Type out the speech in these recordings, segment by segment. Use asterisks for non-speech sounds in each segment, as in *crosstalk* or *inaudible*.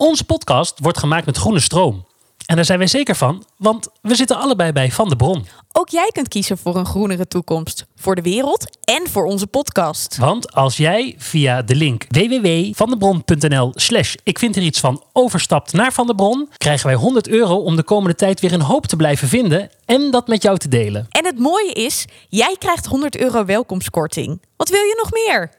Onze podcast wordt gemaakt met groene stroom. En daar zijn wij zeker van, want we zitten allebei bij Van de Bron. Ook jij kunt kiezen voor een groenere toekomst. Voor de wereld en voor onze podcast. Want als jij via de link www.vandebron.nl slash ik vind er iets van overstapt naar Van de Bron, krijgen wij 100 euro om de komende tijd weer een hoop te blijven vinden en dat met jou te delen. En het mooie is, jij krijgt 100 euro welkomstkorting. Wat wil je nog meer?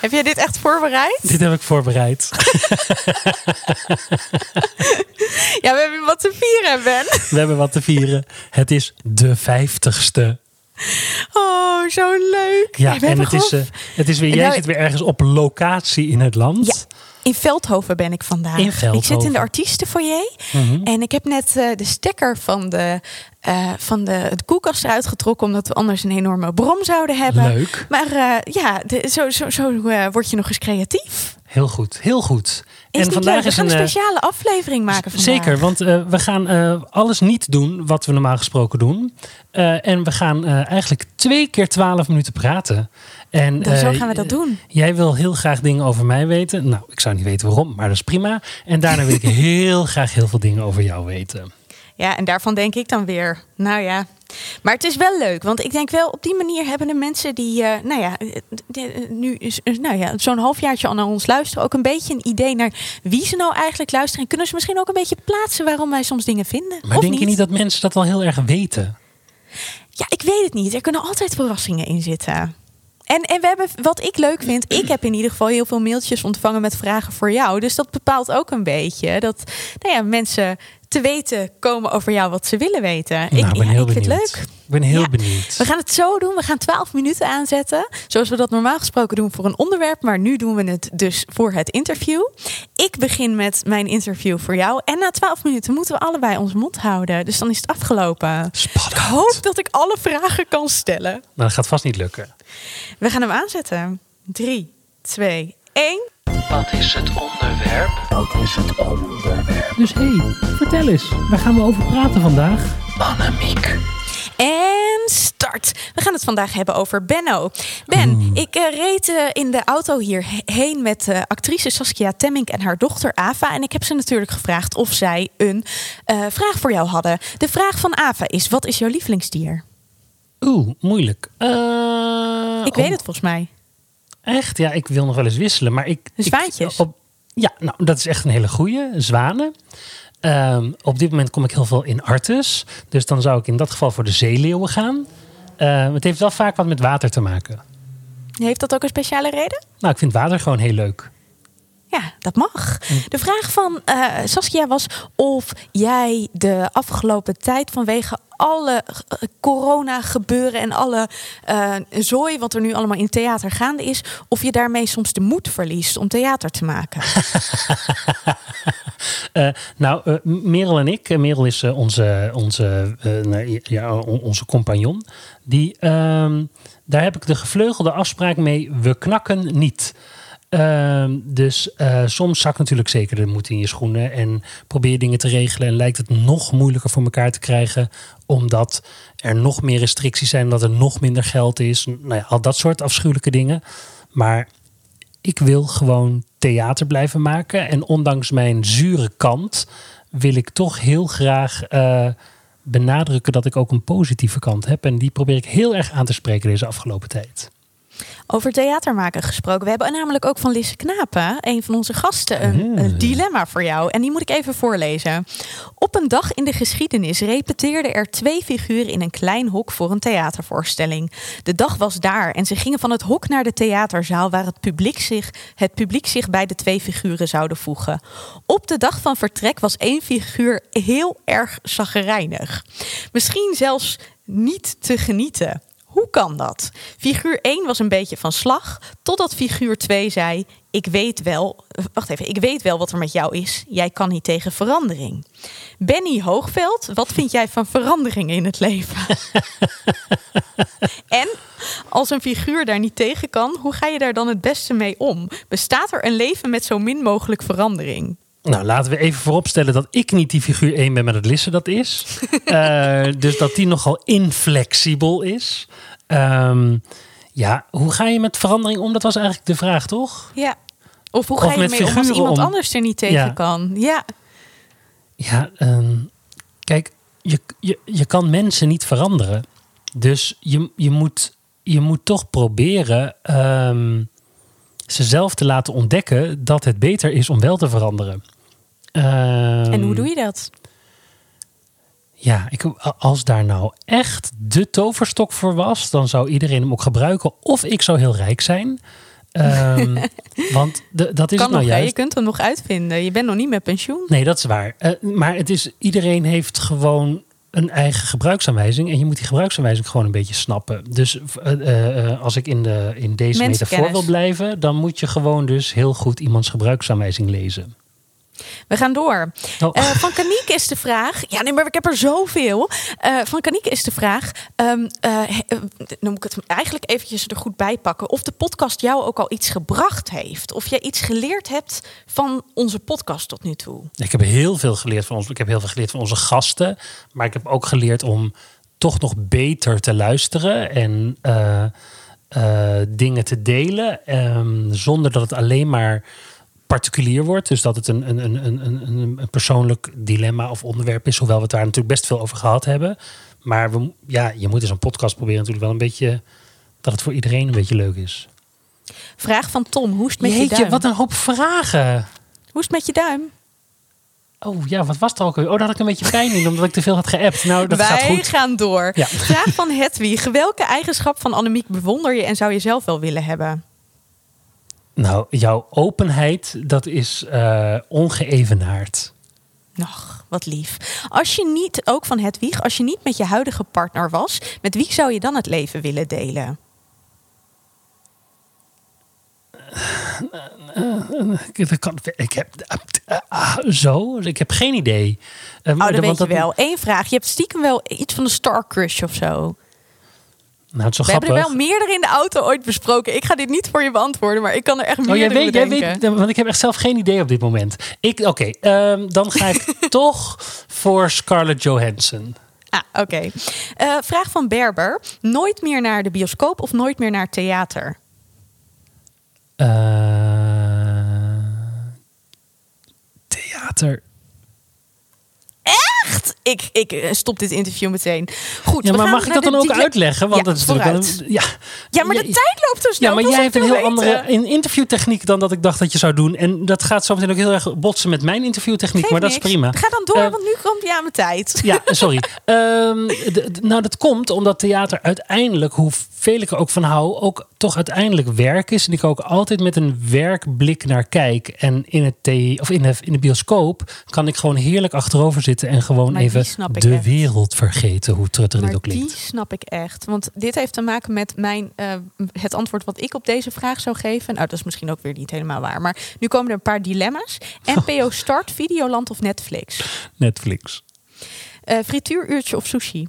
Heb jij dit echt voorbereid? Dit heb ik voorbereid. *laughs* Ja, we hebben wat te vieren, Ben. We hebben wat te vieren. Het is de vijftigste. Oh, zo leuk. Ja, en het is, eh, het is weer, jij Nou, zit weer ergens op locatie in het land. Ja, in Veldhoven ben ik vandaag. In Ik zit in de artiestenfoyer. En ik heb net eh, de stekker van de, eh, van de, de koelkast eruit getrokken... omdat we anders een enorme brom zouden hebben. Leuk. Maar eh, ja, de- zo, zo, zo word je nog eens creatief. Heel goed, heel goed. Is en niet leuk? We gaan een eh, speciale aflevering maken vandaag. Zeker, want eh, we gaan eh, alles niet doen wat we normaal gesproken doen. En we gaan eigenlijk twee keer twaalf minuten praten. En, Dan zo gaan we dat doen. Jij wil heel graag dingen over mij weten. Nou, ik zou niet weten waarom, maar dat is prima. En daarna wil ik *laughs* heel graag heel veel dingen over jou weten. Ja, en daarvan denk ik dan weer, nou ja. Maar het is wel leuk, want ik denk wel op die manier hebben de mensen die, eh, nou ja, eh, eh, nu is, nou ja, zo'n halfjaartje al naar ons luisteren, ook een beetje een idee naar wie ze nou eigenlijk luisteren. En kunnen ze misschien ook een beetje plaatsen waarom wij soms dingen vinden. Maar of denk je niet dat mensen dat al heel erg weten? Ja, ik weet het niet. Er kunnen altijd verrassingen in zitten. En, en we hebben, wat ik leuk vind, ik heb in ieder geval heel veel mailtjes ontvangen met vragen voor jou. Dus dat bepaalt ook een beetje dat nou ja, mensen te weten komen over jou wat ze willen weten. nou, ik ik ben ja, heel ik vind benieuwd. het leuk. Ik ben heel Ja. benieuwd. We gaan het zo doen. We gaan 12 minuten aanzetten. Zoals we dat normaal gesproken doen voor een onderwerp. Maar nu doen we het dus voor het interview. Ik begin met mijn interview voor jou. En na 12 minuten moeten we allebei onze mond houden. Dus dan is het afgelopen. Spannend. Ik hoop dat ik alle vragen kan stellen. Maar dat gaat vast niet lukken. We gaan hem aanzetten. 3, 2, 1. Wat is het onderwerp? Wat is het onderwerp? Dus hé, hey, vertel eens. Waar gaan we over praten vandaag? Annemiek. En start. We gaan het vandaag hebben over Benno. Ben, ik eh, reed eh, in de auto hierheen met eh, actrice Saskia Temmink en haar dochter Ava. En ik heb ze natuurlijk gevraagd of zij een eh, vraag voor jou hadden. De vraag van Ava is: wat is jouw lievelingsdier? Oeh, moeilijk. Eh, Ik weet het volgens mij. Echt? Ja, ik wil nog wel eens wisselen. Maar ik, zwaantjes. op, ja, nou, dat is echt een hele goeie. Zwanen. Ehm, op dit moment kom ik heel veel in Artes. Dus dan zou ik in dat geval voor de zeeleeuwen gaan. Ehm, het heeft wel vaak wat met water te maken. Heeft dat ook een speciale reden? Nou, ik vind water gewoon heel leuk. Ja, dat mag. De vraag van eh, Saskia was of jij de afgelopen tijd vanwege alle eh, corona gebeuren en alle eh, zooi wat er nu allemaal in theater gaande is, of je daarmee soms de moed verliest om theater te maken. *laughs* Nou, Merel en ik, Merel is onze, onze, ja, on- onze compagnon. Die, ehm, daar heb ik de gevleugelde afspraak mee, we knakken niet. Ehm, dus eh, soms zakt natuurlijk zeker de moed in je schoenen en probeer dingen te regelen en lijkt het nog moeilijker voor elkaar te krijgen omdat er nog meer restricties zijn, dat er nog minder geld is. Nou ja, al dat soort afschuwelijke dingen. Maar ik wil gewoon theater blijven maken. En ondanks mijn zure kant wil ik toch heel graag eh, benadrukken dat ik ook een positieve kant heb. En die probeer ik heel erg aan te spreken deze afgelopen tijd. Over theater maken gesproken. We hebben namelijk ook van Lisse Knapen, een van onze gasten, een, een dilemma voor jou. En die moet ik even voorlezen. Op een dag in de geschiedenis repeteerden er twee figuren in een klein hok voor een theatervoorstelling. De dag was daar en ze gingen van het hok naar de theaterzaal waar het publiek zich, het publiek zich bij de twee figuren zouden voegen. Op de dag van vertrek was één figuur heel erg zaggerijnig. Misschien zelfs niet te genieten. Hoe kan dat? Figuur 1 was een beetje van slag, totdat figuur 2 zei: Ik weet wel, eh, wacht even, ik weet wel wat er met jou is. Jij kan niet tegen verandering. Benny Hoogveld, wat vind jij van verandering in het leven? *laughs* en als een figuur daar niet tegen kan, hoe ga je daar dan het beste mee om? Bestaat er een leven met zo min mogelijk verandering? Nou, laten we even vooropstellen dat ik niet die figuur 1 ben, maar dat Lisse dat is. *laughs* Eh, dus dat die nogal inflexibel is. Ehm, ja, hoe ga je met verandering om? Dat was eigenlijk de vraag, toch? Ja. Of hoe ga Of je mee om als iemand om. anders er niet tegen Ja. kan? Ja. Ja, ehm, kijk, je, je, je kan mensen niet veranderen. Dus je, je, moet, je moet toch proberen ehm, ze zelf te laten ontdekken dat het beter is om wel te veranderen. En hoe doe je dat? Ja, ik, als daar nou echt de toverstok voor was, dan zou iedereen hem ook gebruiken. Of ik zou heel rijk zijn. Ehm, *laughs* want de, dat is kan het nou nog, hè? juist. je kunt hem nog uitvinden. Je bent nog niet met pensioen. Nee, dat is waar. Eh, maar het is, iedereen heeft gewoon een eigen gebruiksaanwijzing. En je moet die gebruiksaanwijzing gewoon een beetje snappen. Dus eh, eh, als ik in, de, in deze metafoor wil blijven, dan moet je gewoon dus heel goed iemands gebruiksaanwijzing lezen. We gaan door. Oh. Eh, van Kaniek is de vraag. Ja, nee, maar ik heb er zoveel. Eh, van Kaniek is de vraag. eh, dan moet ik het eigenlijk eventjes er goed bij pakken. Of de podcast jou ook al iets gebracht heeft. Of jij iets geleerd hebt van onze podcast tot nu toe. Ik heb heel veel geleerd van ons. Ik heb heel veel geleerd van onze gasten. Maar ik heb ook geleerd om toch nog beter te luisteren en eh, dingen te delen. ehm, zonder dat het alleen maar particulier wordt. Dus dat het een, een, een, een, een, een persoonlijk dilemma of onderwerp is. Hoewel we het daar natuurlijk best veel over gehad hebben. Maar we, ja, je moet in zo'n podcast proberen natuurlijk wel een beetje... dat het voor iedereen een beetje leuk is. Vraag van Tom. Hoe is het met je duim? wat een hoop vragen. Hoe is het met je duim? Oh ja, wat was er ook? Oh, daar had ik een beetje pijn in, omdat ik te veel had geappt. Nou, dat Wij gaat goed. gaan door. Ja. Vraag van Hedwig. Welke eigenschap van Annemiek bewonder je en zou je zelf wel willen hebben? Nou, jouw openheid, dat is eh, ongeëvenaard. Nog, wat lief. Als je niet, ook van Hedwig, als je niet met je huidige partner was, met wie zou je dan het leven willen delen? Ik, heb ah, zo, ik heb geen idee. Eh, Oh, dat weet je wel. Eén vraag. Je hebt stiekem wel iets van een star crush of zo. Nou, het is zo We hebben er wel meerdere in de auto ooit besproken. Ik ga dit niet voor je beantwoorden, maar ik kan er echt Oh, meerdere jij weet, jij weet, want ik heb echt zelf geen idee op dit moment. Ik, oké, ehm, dan ga ik *laughs* toch voor Scarlett Johansson. Ah, oké. Eh, vraag van Berber. Nooit meer naar de bioscoop of nooit meer naar theater? Eh, theater. Echt? Ik, ik eh, stop dit interview meteen. Goed, Ja, maar mag ik dat dan ook uitleggen? Want Ja, dat is natuurlijk een, ja. Ja, maar de tijd loopt zo snel. Ja, maar jij hebt een heel weten. andere in- interviewtechniek dan dat ik dacht dat je zou doen. En dat gaat zo meteen ook heel erg botsen met mijn interviewtechniek. Maar dat is prima. Ga dan door, Eh, want nu komt je aan mijn tijd. Ja, *laughs* sorry. Ehm, nou, dat komt omdat theater uiteindelijk, hoeveel ik er ook van hou, ook toch uiteindelijk werk is. En ik ook altijd met een werkblik naar kijk. En in, het the- of in, de, in de bioscoop kan ik gewoon heerlijk achterover zitten en gewoon Maar die even de echt. wereld vergeten. Hoe truttig dit Maar ook die klinkt. snap ik echt. Want dit heeft te maken met mijn, eh, het antwoord wat ik op deze vraag zou geven. Nou, dat is misschien ook weer niet helemaal waar. Maar nu komen er een paar dilemma's. *laughs* NPO Start, Videoland of Netflix? Netflix. Eh, frituuruurtje of sushi?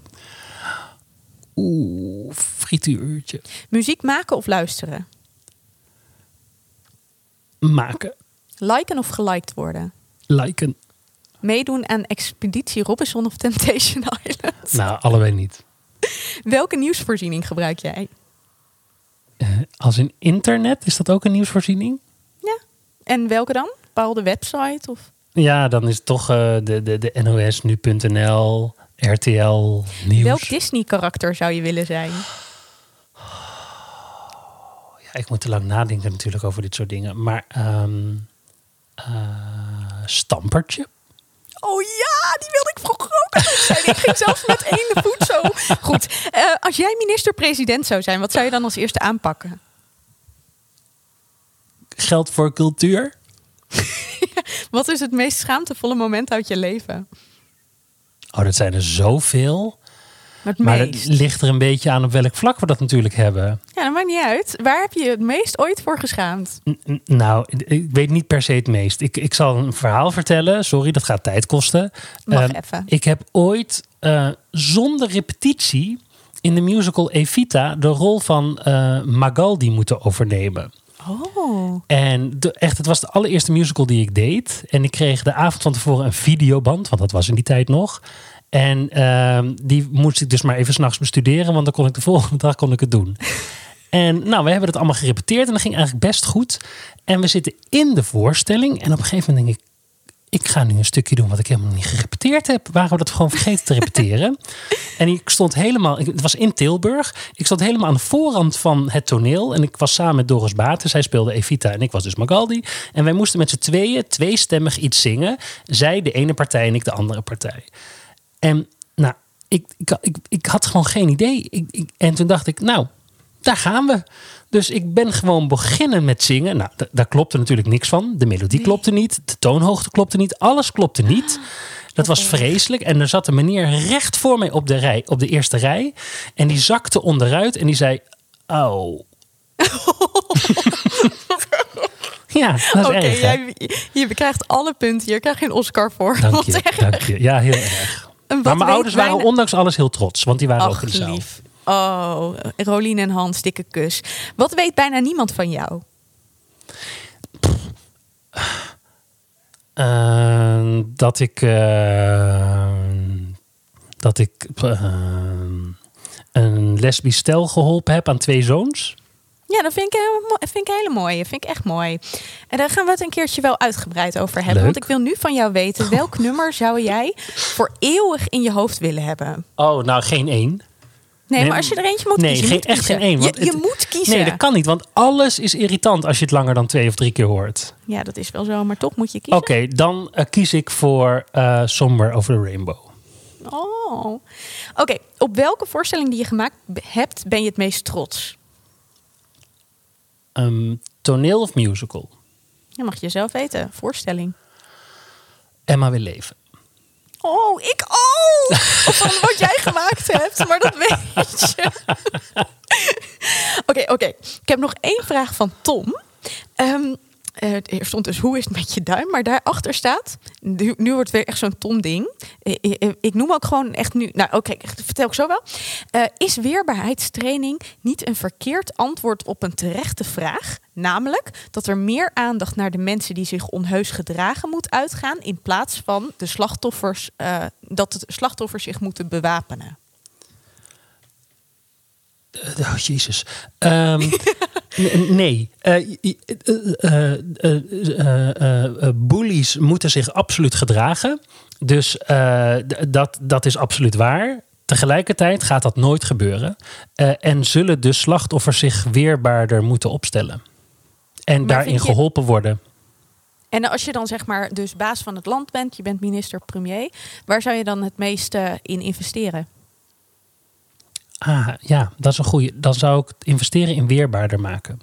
Oeh, frituurtje. Muziek maken of luisteren? Maken. Liken of geliked worden? Liken. Meedoen aan Expeditie Robinson of Temptation *laughs* Island? Nou, allebei niet. Welke nieuwsvoorziening gebruik jij? Eh, als in internet, is dat ook een nieuwsvoorziening? Ja. En welke dan? Bepaalde website? Of? Ja, dan is het toch eh, de, de, de NOS, nu.nl, RTL, Nieuws. Welk Disney-karakter zou je willen zijn? Ja, ik moet te lang nadenken natuurlijk over dit soort dingen. Maar ehm eh, stampertje? Oh ja, die wilde ik vroeger ook zijn. Ik ging zelfs met één voet zo. Goed, eh, als jij minister-president zou zijn, wat zou je dan als eerste aanpakken? Geld voor cultuur? *laughs* Wat is het meest schaamtevolle moment uit je leven? Oh, dat zijn er zoveel. Het Maar het ligt er een beetje aan op welk vlak we dat natuurlijk hebben. Ja, dat maakt niet uit. Waar heb je het meest ooit voor geschaamd? N- Nou, ik weet niet per se het meest. Ik, ik zal een verhaal vertellen. Sorry, dat gaat tijd kosten. Mag Ehm, even. Ik heb ooit eh, zonder repetitie in de musical Evita de rol van eh, Magaldi moeten overnemen. Oh. En de, echt, het was de allereerste musical die ik deed. En ik kreeg de avond van tevoren een videoband, want dat was in die tijd nog. En ehm, die moest ik dus maar even s'nachts bestuderen, want dan kon ik de volgende dag kon ik het doen. En nou, we hebben het allemaal gerepeteerd en dat ging eigenlijk best goed. En we zitten in de voorstelling en op een gegeven moment denk ik, ik ga nu een stukje doen wat ik helemaal niet gerepeteerd heb. Waren we dat gewoon vergeten te repeteren? *laughs* en ik stond helemaal, het was in Tilburg. Ik stond helemaal aan de voorrand van het toneel. En ik was samen met Doris Baten. Zij speelde Evita en ik was dus Magaldi. En wij moesten met z'n tweeën tweestemmig iets zingen. Zij de ene partij en ik de andere partij. En nou, ik, ik, ik, ik had gewoon geen idee. Ik, ik- en toen dacht ik, nou, daar gaan we. Dus ik ben gewoon beginnen met zingen. Nou, da- daar klopte natuurlijk niks van. De melodie klopte niet. De toonhoogte klopte niet. Alles klopte niet. Dat was vreselijk. En er zat een meneer recht voor mij op de, rij, op de eerste rij. En die zakte onderuit en die zei... Oh. *laughs* ja, dat is Oké, erg. jij, je krijgt alle punten hier. Ik krijg geen Oscar voor. Dank je, dank je. Ja, heel erg. Wat Maar mijn weet ouders waren ondanks alles heel trots. Want die waren ook in de zaal. lief. Oh, Rolien en Hans, dikke kus. Wat weet bijna niemand van jou? Eh, dat ik. eh, dat ik. eh, een lesbisch stel geholpen heb aan twee zoons. Ja, dat vind ik, vind ik hele mooie. Vind ik echt mooi. En daar gaan we het een keertje wel uitgebreid over hebben. Leuk. Want ik wil nu van jou weten, welk *laughs* nummer zou jij voor eeuwig in je hoofd willen hebben? Oh, nou geen één. Nee, Nee, maar als je er eentje moet nee, kiezen, je geen- echt geen één, Je, je het- moet kiezen. Nee, dat kan niet, want alles is irritant als je het langer dan twee of drie keer hoort. Ja, dat is wel zo, maar toch moet je kiezen. Oké, dan eh, kies ik voor eh Somewhere Over the Rainbow. Oh. Oké, op welke voorstelling die je gemaakt hebt, ben je het meest trots? Ehm, toneel of musical? Dat mag je zelf weten. Voorstelling. Emma wil leven. Oh, ik! Of van wat jij gemaakt hebt, maar dat weet je. *laughs* Oké, oké. Ik heb nog één vraag van Tom. Ehm, eh, er stond dus hoe is het met je duim, maar daarachter staat, nu, wordt het weer echt zo'n Tom ding. Eh, eh, Ik noem ook gewoon echt nu, nou oké, vertel ik zo wel. Is weerbaarheidstraining niet een verkeerd antwoord op een terechte vraag? Namelijk dat er meer aandacht naar de mensen die zich onheus gedragen moet uitgaan, in plaats van de slachtoffers, dat de slachtoffers zich moeten bewapenen. Eh, Oh, jezus. Nee. Eh, bullies moeten zich absoluut gedragen. Dus eh, dat, dat is absoluut waar. Tegelijkertijd gaat dat nooit gebeuren. Eh, en zullen de slachtoffers zich weerbaarder moeten opstellen. En Maar daarin je- geholpen worden. En als je dan zeg maar dus baas van het land bent, je bent minister-premier, waar zou je dan het meeste in investeren? Ah, ja, dat is een goede. Dan zou ik investeren in weerbaarder maken.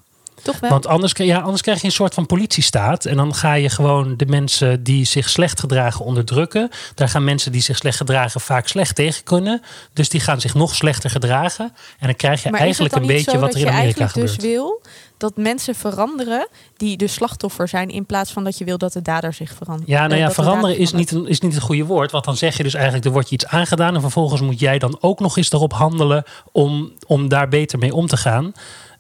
Toch wel? Want anders, ja, anders krijg je een soort van politiestaat. En dan ga je gewoon de mensen die zich slecht gedragen onderdrukken. Daar gaan mensen die zich slecht gedragen vaak slecht tegen kunnen. Dus die gaan zich nog slechter gedragen. En dan krijg je maar eigenlijk een beetje wat er in Amerika eigenlijk gebeurt. dus wil dat mensen veranderen die de slachtoffer zijn, in plaats van dat je wil dat de dader zich verandert? Ja, nou Eh, ja, veranderen is niet, een, is niet het goede woord. Want dan zeg je dus eigenlijk, er wordt je iets aangedaan. En vervolgens moet jij dan ook nog eens erop handelen om, om daar beter mee om te gaan.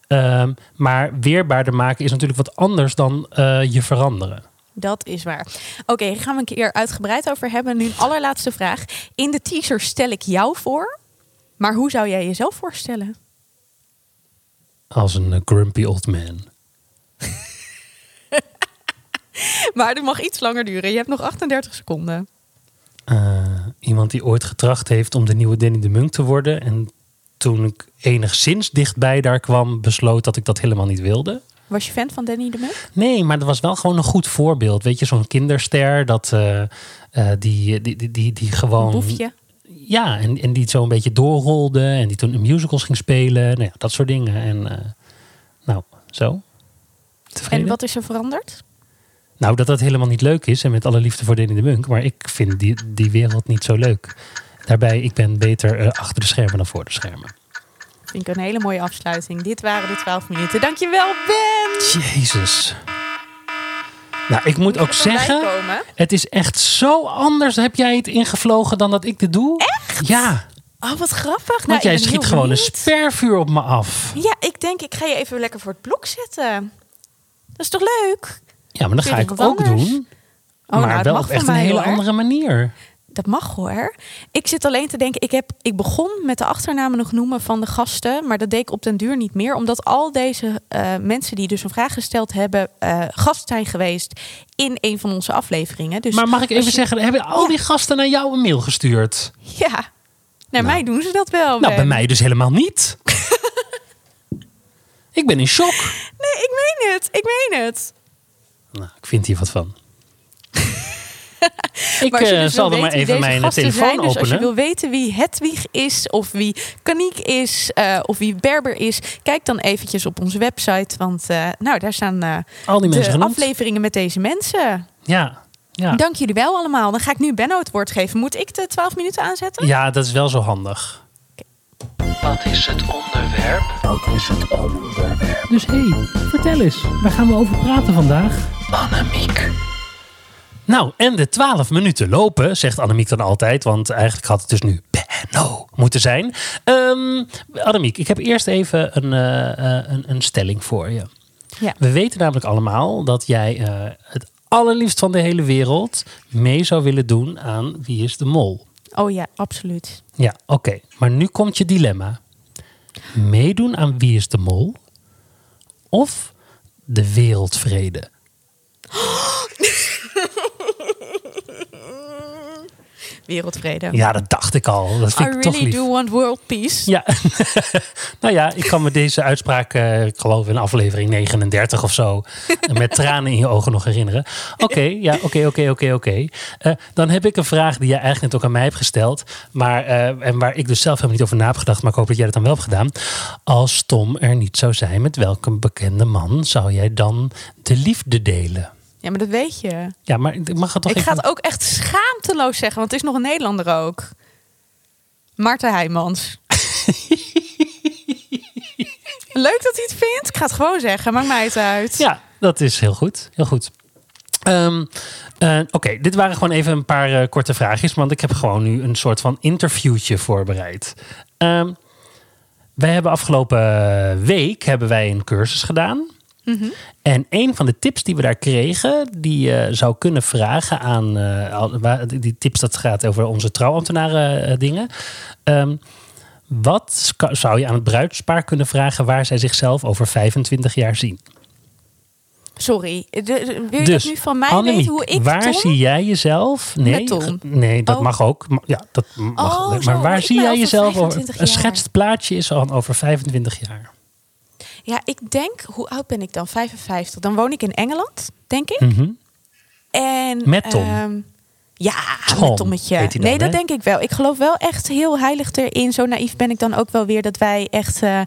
Ehm, maar weerbaarder maken is natuurlijk wat anders dan eh, je veranderen. Dat is waar. Oké, daar gaan we een keer uitgebreid over hebben. Nu een allerlaatste vraag. In de teaser stel ik jou voor, maar hoe zou jij jezelf voorstellen? Als een eh, grumpy old man. *laughs* Maar dit mag iets langer duren. Je hebt nog 38 seconden. Eh, iemand die ooit getracht heeft om de nieuwe Danny de Munk te worden. En toen ik enigszins dichtbij daar kwam, besloot dat ik dat helemaal niet wilde. Was je fan van Danny de Munk? Nee, maar dat was wel gewoon een goed voorbeeld. Weet je, zo'n kinderster dat, eh, eh, die, die, die, die, die gewoon. Een boefje. Ja, en, en die zo een beetje doorrolde. En die toen musicals ging spelen. Nou ja, dat soort dingen. En eh, nou, zo. Tevreden? En wat is er veranderd? Nou, dat dat helemaal niet leuk is. En met alle liefde voor Danny de Munk. Maar ik vind die, die wereld niet zo leuk. Daarbij, ik ben beter eh, achter de schermen dan voor de schermen. Vind ik een hele mooie afsluiting. Dit waren de 12 minuten. Dankjewel, Ben! Jezus. Nou, ik moet ook zeggen, het is echt zo anders heb jij het ingevlogen dan dat ik dit doe. Echt? Ja, Oh, wat grappig. Nou, want ik jij schiet gewoon een spervuur op me af. Ja, ik denk, ik ga je even lekker voor het blok zetten. Dat is toch leuk? Ja, maar dat ga ik ook anders? doen. Oh, maar nou, wel op echt een hele hoor. andere manier. Dat mag hoor. Ik zit alleen te denken, ik, heb, ik begon met de achternamen nog noemen van de gasten. Maar dat deed ik op den duur niet meer. Omdat al deze eh, mensen die dus een vraag gesteld hebben, eh, gast zijn geweest in een van onze afleveringen. Dus maar mag ik even je- zeggen, hebben al Ja. die gasten naar jou een mail gestuurd? Ja, naar mij doen ze dat wel. Nou, bij mij dus helemaal niet. *laughs* ik ben in shock. Nee, ik meen het. Ik meen het. Nou, ik vind hier wat van. *laughs* ik Maar als je zal wil er maar weten wie even mijn gasten telefoon zijn, dus openen. als je wil weten wie Hedwig is, of wie Kaniek is, eh, of wie Berber is, kijk dan eventjes op onze website. Want eh, nou, daar staan eh, Al die mensen de genoemd. afleveringen met deze mensen. Ja, ja. Dank jullie wel allemaal. Dan ga ik nu Benno het woord geven. Moet ik de 12 minuten aanzetten? ja, dat is wel zo handig. Wat is het onderwerp? Wat is het onderwerp? Dus hé, hey, vertel eens. Waar gaan we over praten vandaag? Annemiek. Nou, en de 12 minuten lopen, zegt Annemiek dan altijd. Want eigenlijk had het dus nu Benno moeten zijn. Ehm Annemiek, ik heb eerst even een, eh, eh, een, een stelling voor je. Ja. We weten namelijk allemaal dat jij eh, het allerliefst van de hele wereld mee zou willen doen aan Wie is de Mol. Oh ja, absoluut. Ja, oké. Maar nu komt je dilemma. Meedoen aan Wie is de Mol of de wereldvrede? *gasps* Wereldvrede. Ja, dat dacht ik al. Dat I vind ik toch really lief. do want world peace. Ja, *laughs* nou ja, ik kan me deze uitspraak, eh, ik geloof in aflevering 39 of zo, *laughs* met tranen in je ogen nog herinneren. Oké, ja, oké, oké, oké, oké. Eh, Dan heb ik een vraag die jij eigenlijk net ook aan mij hebt gesteld, maar, eh, en waar ik dus zelf helemaal niet over na heb gedacht, maar ik hoop dat jij dat dan wel hebt gedaan. Als Tom er niet zou zijn, met welke bekende man zou jij dan de liefde delen? Ja, maar dat weet je. Ja, maar ik mag het toch ik even... ga het ook echt schaamteloos zeggen, want het is nog een Nederlander ook. Maarten Heijmans. *laughs* Leuk dat hij het vindt. Ik ga het gewoon zeggen, maakt mij het uit. Ja, dat is heel goed. Heel goed. Ehm, eh, Oké, dit waren gewoon even een paar eh, korte vraagjes. Want ik heb gewoon nu een soort van interviewtje voorbereid. Ehm, wij hebben afgelopen week hebben wij een cursus gedaan. Mhm. En een van de tips die we daar kregen, die je zou kunnen vragen aan. eh, die tips dat gaat over onze trouwambtenaren eh, dingen. Ehm, wat zou je aan het bruidspaar kunnen vragen waar zij zichzelf over 25 jaar zien? Sorry, de- de- wil je Dus, dat nu van mij Annemiek, weten hoe ik waar Tom? zie jij jezelf? Nee, nee dat Oh. mag ook. Ja, dat mag. Oh, maar zo, waar zie jij jezelf over? 25 Een schetst plaatje is al over 25 jaar. Ja, ik denk, hoe oud ben ik dan? 55. Dan woon ik in Engeland, denk ik. Mhm. En, Met Tom? ehm, ja, Tom, met Tommetje. dan, nee, dat hè? denk ik wel. Ik geloof wel echt heel heilig erin. Zo naïef ben ik dan ook wel weer dat wij echt, eh,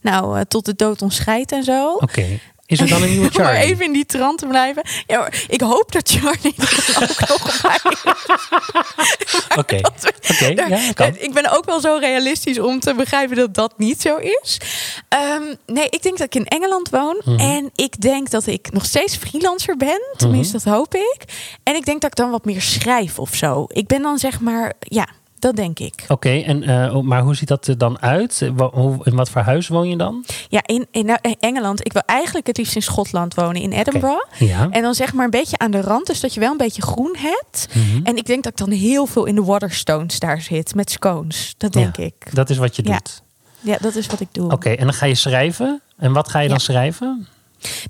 nou, eh, tot de dood ons scheidt en zo. Oké. Is er dan een nieuwe *laughs* Om maar Charlie? even in die trant te blijven. Ja, maar ik hoop dat Charlie *laughs* er ook nog bij. *laughs* Oké. Oké, Daar- ja, kan. Ik ben ook wel zo realistisch om te begrijpen dat dat niet zo is. Ehm, nee, ik denk dat ik in Engeland woon. Mhm. En ik denk dat ik nog steeds freelancer ben. Tenminste, Mhm. dat hoop ik. En ik denk dat ik dan wat meer schrijf of zo. Ik ben dan zeg maar, ja, dat denk ik. Oké, en eh, oh, maar hoe ziet dat er dan uit? Eh, hoe- In wat voor huis woon je dan? Ja, in, in nou, in Engeland. Ik wil eigenlijk het liefst in Schotland wonen, in Edinburgh. Ja. En dan zeg maar een beetje aan de rand, dus dat je wel een beetje groen hebt. Mhm. En ik denk dat ik dan heel veel in de Waterstones daar zit, met scones. Dat denk Ja, ik. Dat is wat je doet. Ja, dat is wat ik doe. Oké, en dan ga je schrijven. En wat ga je dan schrijven?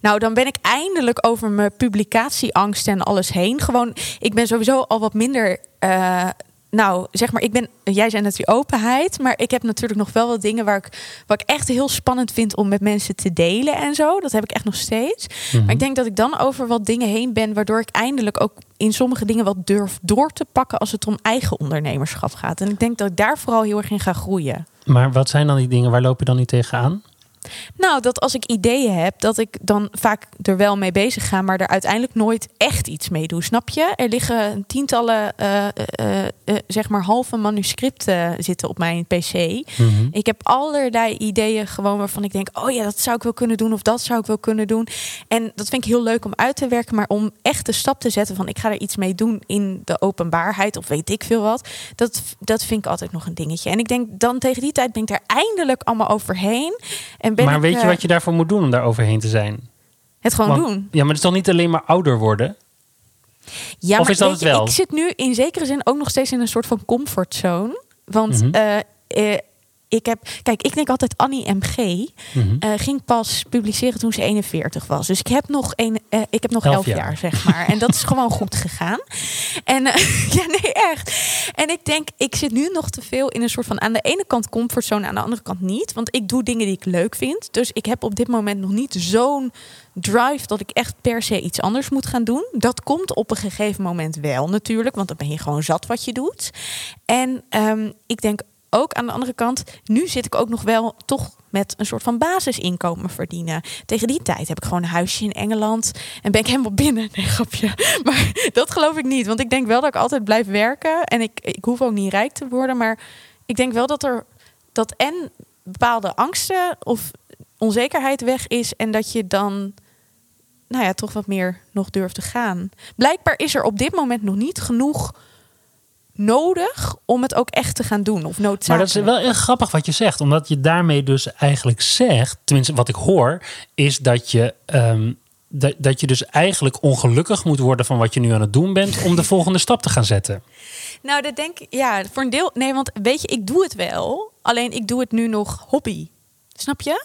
Nou, dan ben ik eindelijk over mijn publicatieangst en alles heen. Gewoon, ik ben sowieso al wat minder. eh, nou, zeg maar, ik ben. Jij zei natuurlijk openheid. Maar ik heb natuurlijk nog wel wat dingen waar ik, waar ik echt heel spannend vind om met mensen te delen en zo. Dat heb ik echt nog steeds. Mhm. Maar ik denk dat ik dan over wat dingen heen ben. Waardoor ik eindelijk ook in sommige dingen wat durf door te pakken. als het om eigen ondernemerschap gaat. En ik denk dat ik daar vooral heel erg in ga groeien. Maar wat zijn dan die dingen? Waar loop je dan nu tegenaan? Nou, dat als ik ideeën heb, dat ik dan vaak er wel mee bezig ga, maar er uiteindelijk nooit echt iets mee doe. Snap je? Er liggen tientallen, uh, uh, zeg maar, halve manuscripten zitten op mijn PC. Mhm. Ik heb allerlei ideeën gewoon waarvan ik denk, oh ja, dat zou ik wel kunnen doen of dat zou ik wel kunnen doen. En dat vind ik heel leuk om uit te werken, maar om echt de stap te zetten van ik ga er iets mee doen in de openbaarheid of weet ik veel wat, dat, dat vind ik altijd nog een dingetje. En ik denk dan tegen die tijd ben ik er eindelijk allemaal overheen. En ben maar ik, weet je eh, wat je daarvoor moet doen om daar overheen te zijn? het gewoon Want- doen? Ja, maar het is toch niet alleen maar ouder worden? Ja, Of maar is dat je, wel? Ik zit nu in zekere zin ook nog steeds in een soort van comfortzone. Want Mhm. eh, eh, ik heb, kijk, ik denk altijd Annie MG Mhm. eh, ging pas publiceren toen ze 41 was. Dus ik heb nog, een, eh, ik heb nog Elf 11 jaar. jaar. zeg maar. En dat is gewoon goed gegaan. En eh, *laughs* ja, nee, echt. En ik denk, ik zit nu nog te veel in een soort van aan de ene kant comfortzone, aan de andere kant niet. Want ik doe dingen die ik leuk vind. Dus ik heb op dit moment nog niet zo'n drive dat ik echt per se iets anders moet gaan doen. Dat komt op een gegeven moment wel natuurlijk, want dan ben je gewoon zat wat je doet. En ehm, ik denk ook aan de andere kant, nu zit ik ook nog wel toch met een soort van basisinkomen verdienen. Tegen die tijd heb ik gewoon een huisje in Engeland en ben ik helemaal binnen. *laughs* Nee, grapje. Maar dat geloof ik niet, want ik denk wel dat ik altijd blijf werken en ik, ik hoef ook niet rijk te worden, maar ik denk wel dat er dat en bepaalde angsten of onzekerheid weg is en dat je dan nou ja, toch wat meer nog durft te gaan. Blijkbaar is er op dit moment nog niet genoeg nodig om het ook echt te gaan doen of noodzakelijk. Maar dat is wel heel grappig wat je zegt. Omdat je daarmee dus eigenlijk zegt... tenminste wat ik hoor... is dat je, ehm, dat, dat je dus eigenlijk ongelukkig moet worden... van wat je nu aan het doen bent... om de *laughs* volgende stap te gaan zetten. Nou, dat denk ik, ja, voor een deel. Nee, want weet je, ik doe het wel. Alleen ik doe het nu nog hobby. Snap je?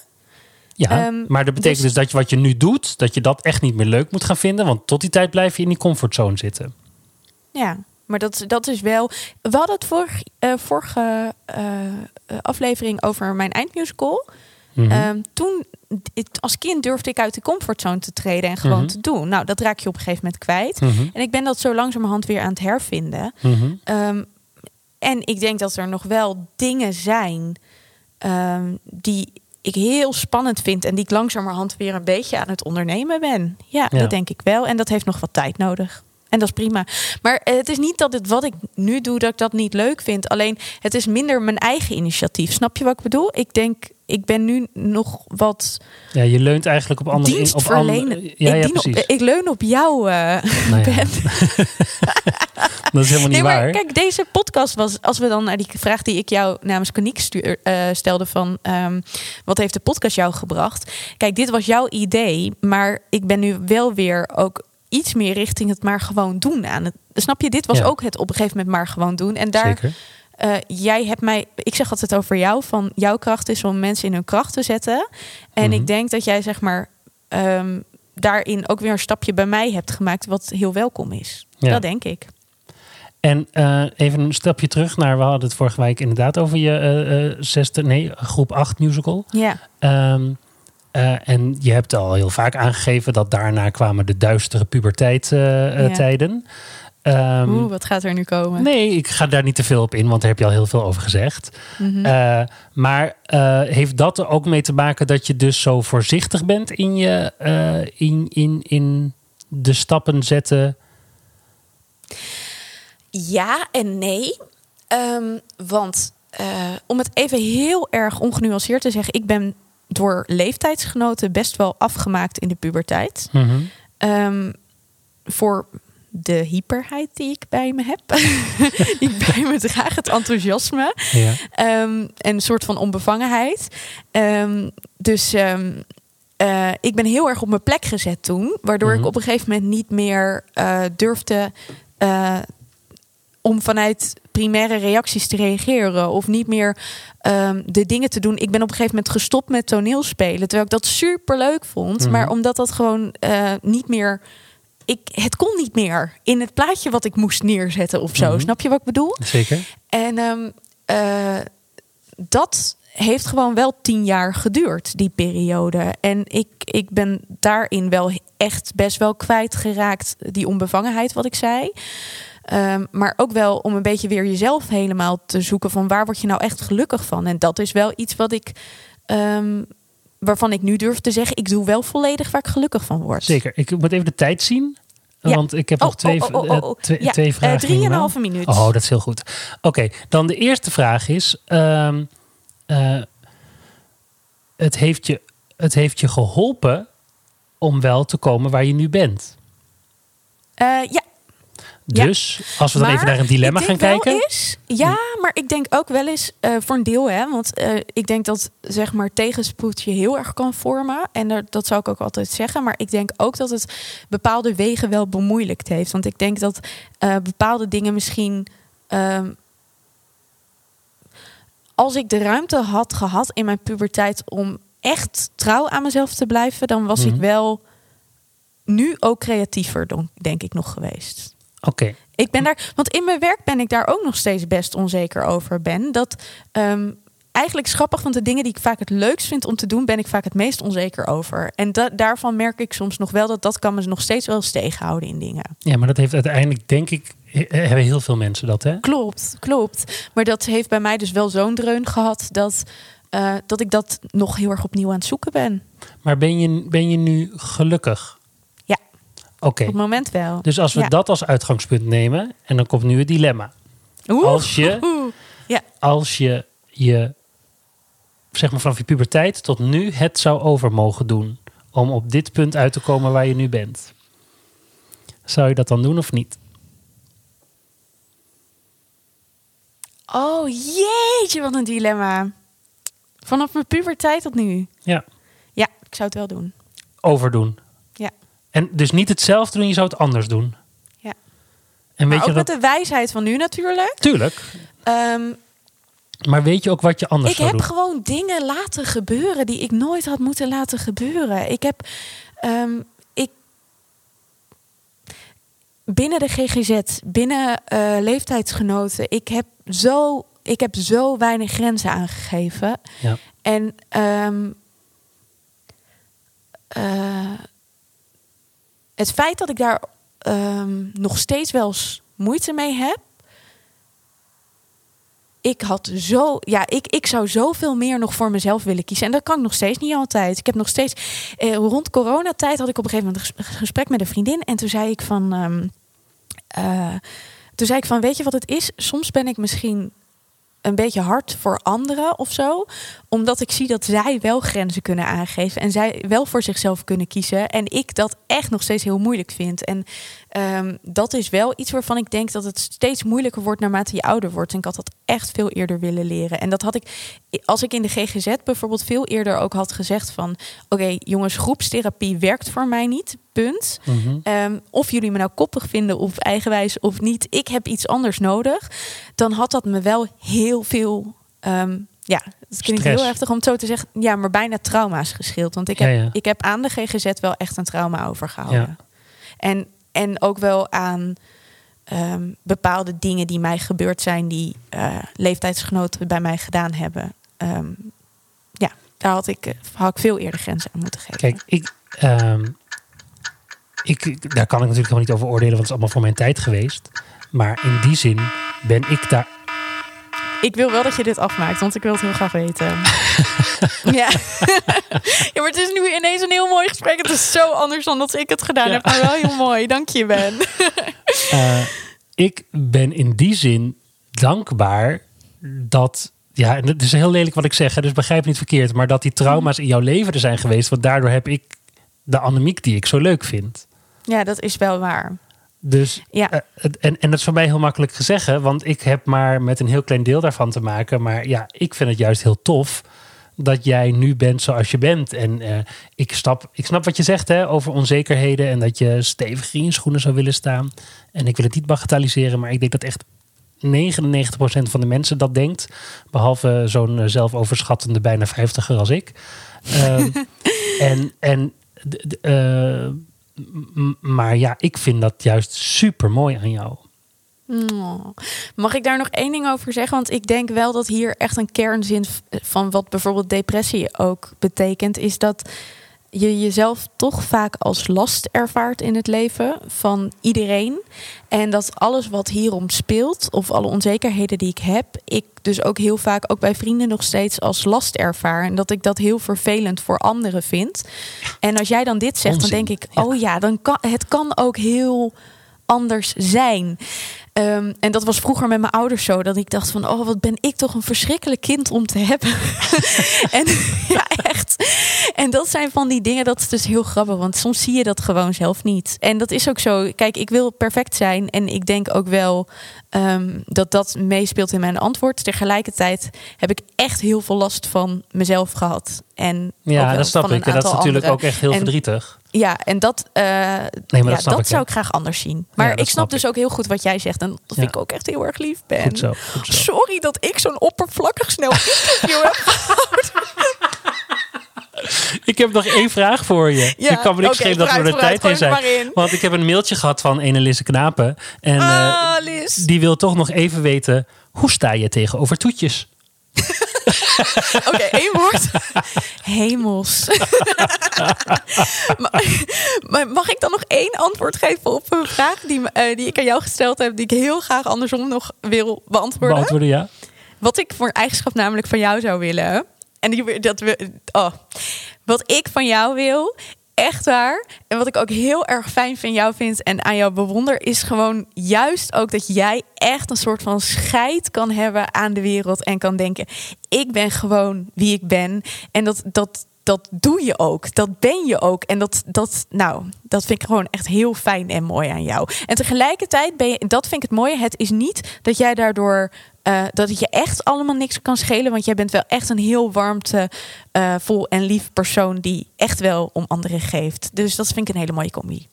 Ja, Ehm, maar dat betekent dus... dus- dat je wat je nu doet... dat je dat echt niet meer leuk moet gaan vinden. Want tot die tijd blijf je in die comfortzone zitten. Ja, maar dat, dat is wel. We hadden het vorig, eh, vorige eh, eh, aflevering over mijn eindmusical. Mhm. Ehm, toen, het- als kind durfde ik uit de comfortzone te treden en gewoon Mhm. te doen. Nou, dat raak je op een gegeven moment kwijt. Mhm. En ik ben dat zo langzamerhand weer aan het hervinden. Ehm, en ik denk dat er nog wel dingen zijn ehm, die ik heel spannend vind en die ik langzamerhand weer een beetje aan het ondernemen ben. Ja, Ja. dat denk ik wel. En dat heeft nog wat tijd nodig. En dat is prima. Maar eh, het is niet dat het wat ik nu doe, dat ik dat niet leuk vind. Alleen het is minder mijn eigen initiatief. Snap je wat ik bedoel? Ik denk, ik ben nu nog wat Ja, je leunt eigenlijk op andere... op dienstverlenen. andere ja, ik, ja, op- precies. ik leun op jou, eh Nou ja, Ben. *laughs* dat is helemaal niet Nee, maar waar. kijk, deze podcast was, als we dan naar die vraag die ik jou namens Koniek stuur, eh, stelde van ehm, wat heeft de podcast jou gebracht? Kijk, dit was jouw idee, maar ik ben nu wel weer ook iets meer richting het maar gewoon doen aan het. Snap je? Dit was Ja. ook het op een gegeven moment maar gewoon doen. En daar, Zeker. eh, jij hebt mij, ik zeg altijd over jou, van jouw kracht is om mensen in hun kracht te zetten. En Mhm. ik denk dat jij zeg maar ehm, daarin ook weer een stapje bij mij hebt gemaakt, wat heel welkom is. Ja. Dat denk ik. En eh, even een stapje terug naar, we hadden het vorige week inderdaad over je eh, zesde, nee, groep 8 musical. Ja. Ehm, eh, en je hebt al heel vaak aangegeven dat daarna kwamen de duistere puberteit-tijden. Ja. tijden. Ehm, Oeh, wat gaat er nu komen? nee, ik ga daar niet te veel op in, want daar heb je al heel veel over gezegd. Mhm. Eh, maar eh, heeft dat er ook mee te maken dat je dus zo voorzichtig bent in, je, eh, in, in, in de stappen zetten? Ja en nee. Ehm, want eh, om het even heel erg ongenuanceerd te zeggen, ik ben door leeftijdsgenoten best wel afgemaakt in de puberteit. Mhm. Ehm, voor de hyperheid die ik bij me heb. *laughs* die ik bij me draag, het enthousiasme. Ja. Ehm, en een soort van onbevangenheid. Ehm, dus eh, ik ben heel erg op mijn plek gezet toen. Waardoor Mhm. ik op een gegeven moment niet meer eh, durfde eh, om vanuit primaire reacties te reageren. Of niet meer ehm, de dingen te doen. Ik ben op een gegeven moment gestopt met toneelspelen. Terwijl ik dat super leuk vond. Mhm. Maar omdat dat gewoon eh, niet meer. Ik, het kon niet meer in het plaatje wat ik moest neerzetten of zo. Mhm. Snap je wat ik bedoel? Zeker. En ehm, eh, dat heeft gewoon wel tien jaar geduurd, die periode. En ik, ik ben daarin wel echt best wel kwijtgeraakt, die onbevangenheid, wat ik zei. Ehm, maar ook wel om een beetje weer jezelf helemaal te zoeken van waar word je nou echt gelukkig van. En dat is wel iets wat ik, ehm, waarvan ik nu durf te zeggen, ik doe wel volledig waar ik gelukkig van word. Zeker. Ik moet even de tijd zien. Ja. Want ik heb Oh, nog twee, oh, oh, twee, vragen. drieënhalve minuut. Oh, dat is heel goed. Oké, dan de eerste vraag is: ehm, eh, het, heeft je, het heeft je geholpen om wel te komen waar je nu bent. Eh, ja, Ja. Dus als we dan even naar een dilemma gaan kijken. Ja, maar ik denk ook wel eens eh, voor een deel, hè, want eh, ik denk dat zeg maar tegenspoed je heel erg kan vormen. En er- dat zou ik ook altijd zeggen. Maar ik denk ook dat het bepaalde wegen wel bemoeilijkt heeft. Want ik denk dat eh, bepaalde dingen misschien. ehm, als ik de ruimte had gehad in mijn puberteit om echt trouw aan mezelf te blijven, dan was ik wel nu ook creatiever, denk ik nog geweest. Oké, Ik ben daar, want in mijn werk ben ik daar ook nog steeds best onzeker over ben. Dat ehm, eigenlijk is grappig, want de dingen die ik vaak het leukst vind om te doen, ben ik vaak het meest onzeker over. En da- daarvan merk ik soms nog wel dat dat kan me nog steeds wel eens tegenhouden in dingen. ja, maar dat heeft uiteindelijk, denk ik, he- hebben heel veel mensen dat, hè? Klopt, klopt. Maar dat heeft bij mij dus wel zo'n dreun gehad dat, eh, dat ik dat nog heel erg opnieuw aan het zoeken ben. Maar ben je, ben je nu gelukkig? Ja. Oké, Op het moment wel. dus als we Ja. dat als uitgangspunt nemen, en dan komt nu het dilemma. Oeh. als je- *laughs* Oeh. Als je je, zeg maar vanaf je puberteit tot nu, het zou over mogen doen. Om op dit punt uit te komen waar je nu bent. Zou je dat dan doen of niet? Oh jeetje, wat een dilemma. Vanaf mijn puberteit tot nu. Ja, Ja, ik zou het wel doen. overdoen. En dus niet hetzelfde doen, je zou het anders doen. Ja. En weet maar je ook dat? met de wijsheid van nu natuurlijk. Tuurlijk. Ehm, Maar weet je ook wat je anders ik zou heb doen? gewoon dingen laten gebeuren die ik nooit had moeten laten gebeuren. Ik heb ehm, ik binnen de GGZ, binnen eh, leeftijdsgenoten, ik heb zo ik heb zo weinig grenzen aangegeven. Ja. En ehm, eh, het feit dat ik daar ehm, nog steeds wel moeite mee heb. Ik had zo, ja, ik, ik zou zoveel meer nog voor mezelf willen kiezen. En dat kan ik nog steeds niet altijd. Ik heb nog steeds, eh, rond coronatijd had ik op een gegeven moment een ges- gesprek met een vriendin. En toen zei ik van, ehm, eh, toen zei ik van, weet je wat het is? Soms ben ik misschien een beetje hard voor anderen of zo. Omdat ik zie dat zij wel grenzen kunnen aangeven. En zij wel voor zichzelf kunnen kiezen. En ik dat echt nog steeds heel moeilijk vind. En ehm, dat is wel iets waarvan ik denk dat het steeds moeilijker wordt naarmate je ouder wordt. En ik had dat echt veel eerder willen leren. En dat had ik, als ik in de GGZ bijvoorbeeld veel eerder ook had gezegd van... Oké, jongens, groepstherapie werkt voor mij niet. Punt. Mhm. Ehm, of jullie me nou koppig vinden of eigenwijs of niet, ik heb iets anders nodig. Dan had dat me wel heel veel. ehm, ja, het klinkt Stress. heel heftig om het zo te zeggen. Ja, maar bijna trauma's geschild. Want ik heb, ja. ik heb aan de GGZ wel echt een trauma overgehouden. Ja. En, en ook wel aan ehm, bepaalde dingen die mij gebeurd zijn, die eh, leeftijdsgenoten bij mij gedaan hebben. Ja, daar had ik, eh, had ik veel eerder grenzen aan moeten geven. Kijk, ik, ik, daar kan ik natuurlijk helemaal niet over oordelen, want het is allemaal voor mijn tijd geweest. Maar in die zin ben ik daar. Ik wil wel dat je dit afmaakt, want ik wil het heel graag weten. *laughs* ja. ja, maar het is nu ineens een heel mooi gesprek. Het is zo anders dan dat ik het gedaan Ja. heb. Maar wel heel mooi. Dank je, Ben. *laughs* eh, ik ben in die zin dankbaar dat. Ja, en het is heel lelijk wat ik zeg, dus begrijp niet verkeerd. Maar dat die trauma's in jouw leven er zijn geweest. Want daardoor heb ik de Annemiek die ik zo leuk vind. Ja, dat is wel waar. Dus, Ja. eh, en, en dat is voor mij heel makkelijk gezegd, want ik heb maar met een heel klein deel daarvan te maken. Maar ja, ik vind het juist heel tof dat jij nu bent zoals je bent. En eh, ik, stap, ik snap wat je zegt hè, over onzekerheden en dat je stevig in je schoenen zou willen staan. En ik wil het niet bagatelliseren, maar ik denk dat echt 99% van de mensen dat denkt. Behalve zo'n eh, zelfoverschattende bijna 50er als ik. Ehm, *laughs* en en maar ja, ik vind dat juist super mooi aan jou. Oh. Mag ik daar nog één ding over zeggen? Want ik denk wel dat hier echt een kernzin van wat bijvoorbeeld depressie ook betekent, is dat je jezelf toch vaak als last ervaart in het leven van iedereen. En dat alles wat hierom speelt, of alle onzekerheden die ik heb, ik dus ook heel vaak, ook bij vrienden nog steeds als last ervaar. En dat ik dat heel vervelend voor anderen vind. En als jij dan dit zegt, Onzin, dan denk ik, oh ja, dan kan het kan ook heel anders zijn. Ehm, en dat was vroeger met mijn ouders zo. Dat ik dacht van, oh, wat ben ik toch een verschrikkelijk kind om te hebben. *laughs* en ja, echt. En dat zijn van die dingen, dat is dus heel grappig. Want soms zie je dat gewoon zelf niet. En dat is ook zo. Kijk, ik wil perfect zijn. En ik denk ook wel ehm, dat dat meespeelt in mijn antwoord. Tegelijkertijd heb ik echt heel veel last van mezelf gehad. En Ja, dat snap ik. En dat is natuurlijk anderen. ook echt heel En- verdrietig. Ja, en dat, eh, ja, dat snap dat ik, zou ik graag anders zien. Maar Ja, ik snap snap dus ik. ook heel goed wat jij zegt. En dat vind Ja. ik ook echt heel erg lief ben. Goed zo, goed zo. Sorry dat ik zo'n oppervlakkig snel interview heb. *laughs* Ik heb nog één vraag voor je. Ja, ik kan me niks oké, geven dat we er tijd in zijn. in. Want ik heb een mailtje gehad van ene Lisse Knapen. En eh, ah, Liz. die wil toch nog even weten... hoe sta je tegenover toetjes? *laughs* *laughs* Oké, één woord. Hemels. *laughs* maar, mag ik dan nog één antwoord geven op een vraag die, eh, die ik aan jou gesteld heb, die ik heel graag andersom nog wil beantwoorden? Beantwoorden ja. Wat ik voor een eigenschap namelijk van jou zou willen. En die, dat we, oh, wat ik van jou wil, echt waar. En wat ik ook heel erg fijn van jou vind en aan jou bewonder, is gewoon juist ook dat jij echt een soort van scheid kan hebben aan de wereld en kan denken: ik ben gewoon wie ik ben. En dat, dat, dat doe je ook. Dat ben je ook. En dat, dat, nou, dat vind ik gewoon echt heel fijn en mooi aan jou. En tegelijkertijd ben je, dat vind ik het mooie. Het is niet dat jij daardoor eh, dat het je echt allemaal niks kan schelen. Want jij bent wel echt een heel warmte, eh, vol en lief persoon die echt wel om anderen geeft. Dus dat vind ik een hele mooie combi.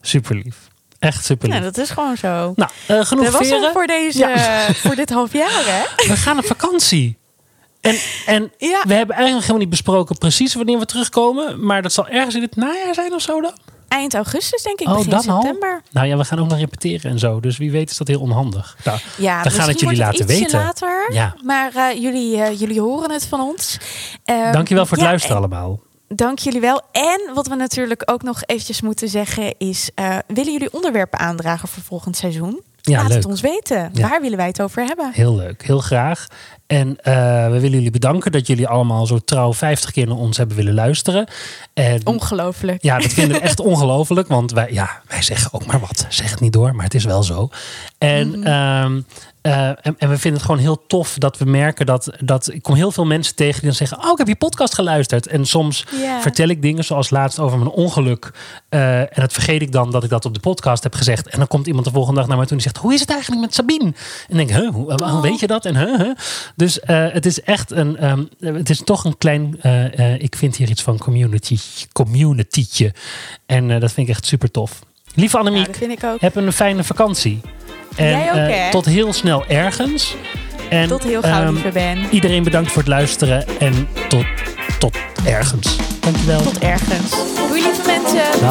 Super lief. Echt super lief. Ja, dat is gewoon zo. Nou, eh, genoeg dat was veren. voor, deze, Ja. voor dit half jaar, hè? *laughs* We gaan op vakantie. En, en *laughs* Ja. we hebben eigenlijk helemaal niet besproken precies wanneer we terugkomen. Maar dat zal ergens in het najaar zijn of zo dan? Eind augustus, denk ik, Oh, begin dan al? september. Nou ja, we gaan ook nog repeteren en zo. Dus wie weet is dat heel onhandig. Nou, Ja, we gaan het jullie laten weten. later. Ja. Maar eh, jullie, eh, jullie horen het van ons. Eh, Dankjewel voor het ja, luisteren allemaal. Dank jullie wel. En wat we natuurlijk ook nog eventjes moeten zeggen is... eh, willen jullie onderwerpen aandragen voor volgend seizoen? Ja, Laat leuk. het ons weten. Ja. Waar willen wij het over hebben? Heel leuk, heel graag. En eh, we willen jullie bedanken dat jullie allemaal zo trouw 50 keer naar ons hebben willen luisteren. En Ongelooflijk. ja, dat vinden we echt *laughs* ongelooflijk. Want wij, ja, wij zeggen ook maar wat. Zeg het niet door, maar het is wel zo. En, Mhm. ehm, eh, en, en we vinden het gewoon heel tof dat we merken dat, dat... Ik kom heel veel mensen tegen die dan zeggen... Oh, ik heb je podcast geluisterd. En soms Ja. vertel ik dingen zoals laatst over mijn ongeluk. Eh, en dat vergeet ik dan dat ik dat op de podcast heb gezegd. En dan komt iemand de volgende dag naar mij toe en die zegt... Hoe is het eigenlijk met Sabine? En ik denk, huh, hoe, hoe Oh. weet je dat? En huh, huh? Dus eh, het is echt een... ehm, het is toch een klein... eh, eh, ik vind hier iets van community, communitytje. En eh, dat vind ik echt super tof. Lieve Ja, Annemiek, ik ook. heb een fijne vakantie. En eh, tot heel snel ergens. En, tot heel gauw, ehm, Ben. Iedereen bedankt voor het luisteren en tot, tot ergens. Dankjewel. Tot ergens. Doei, lieve mensen.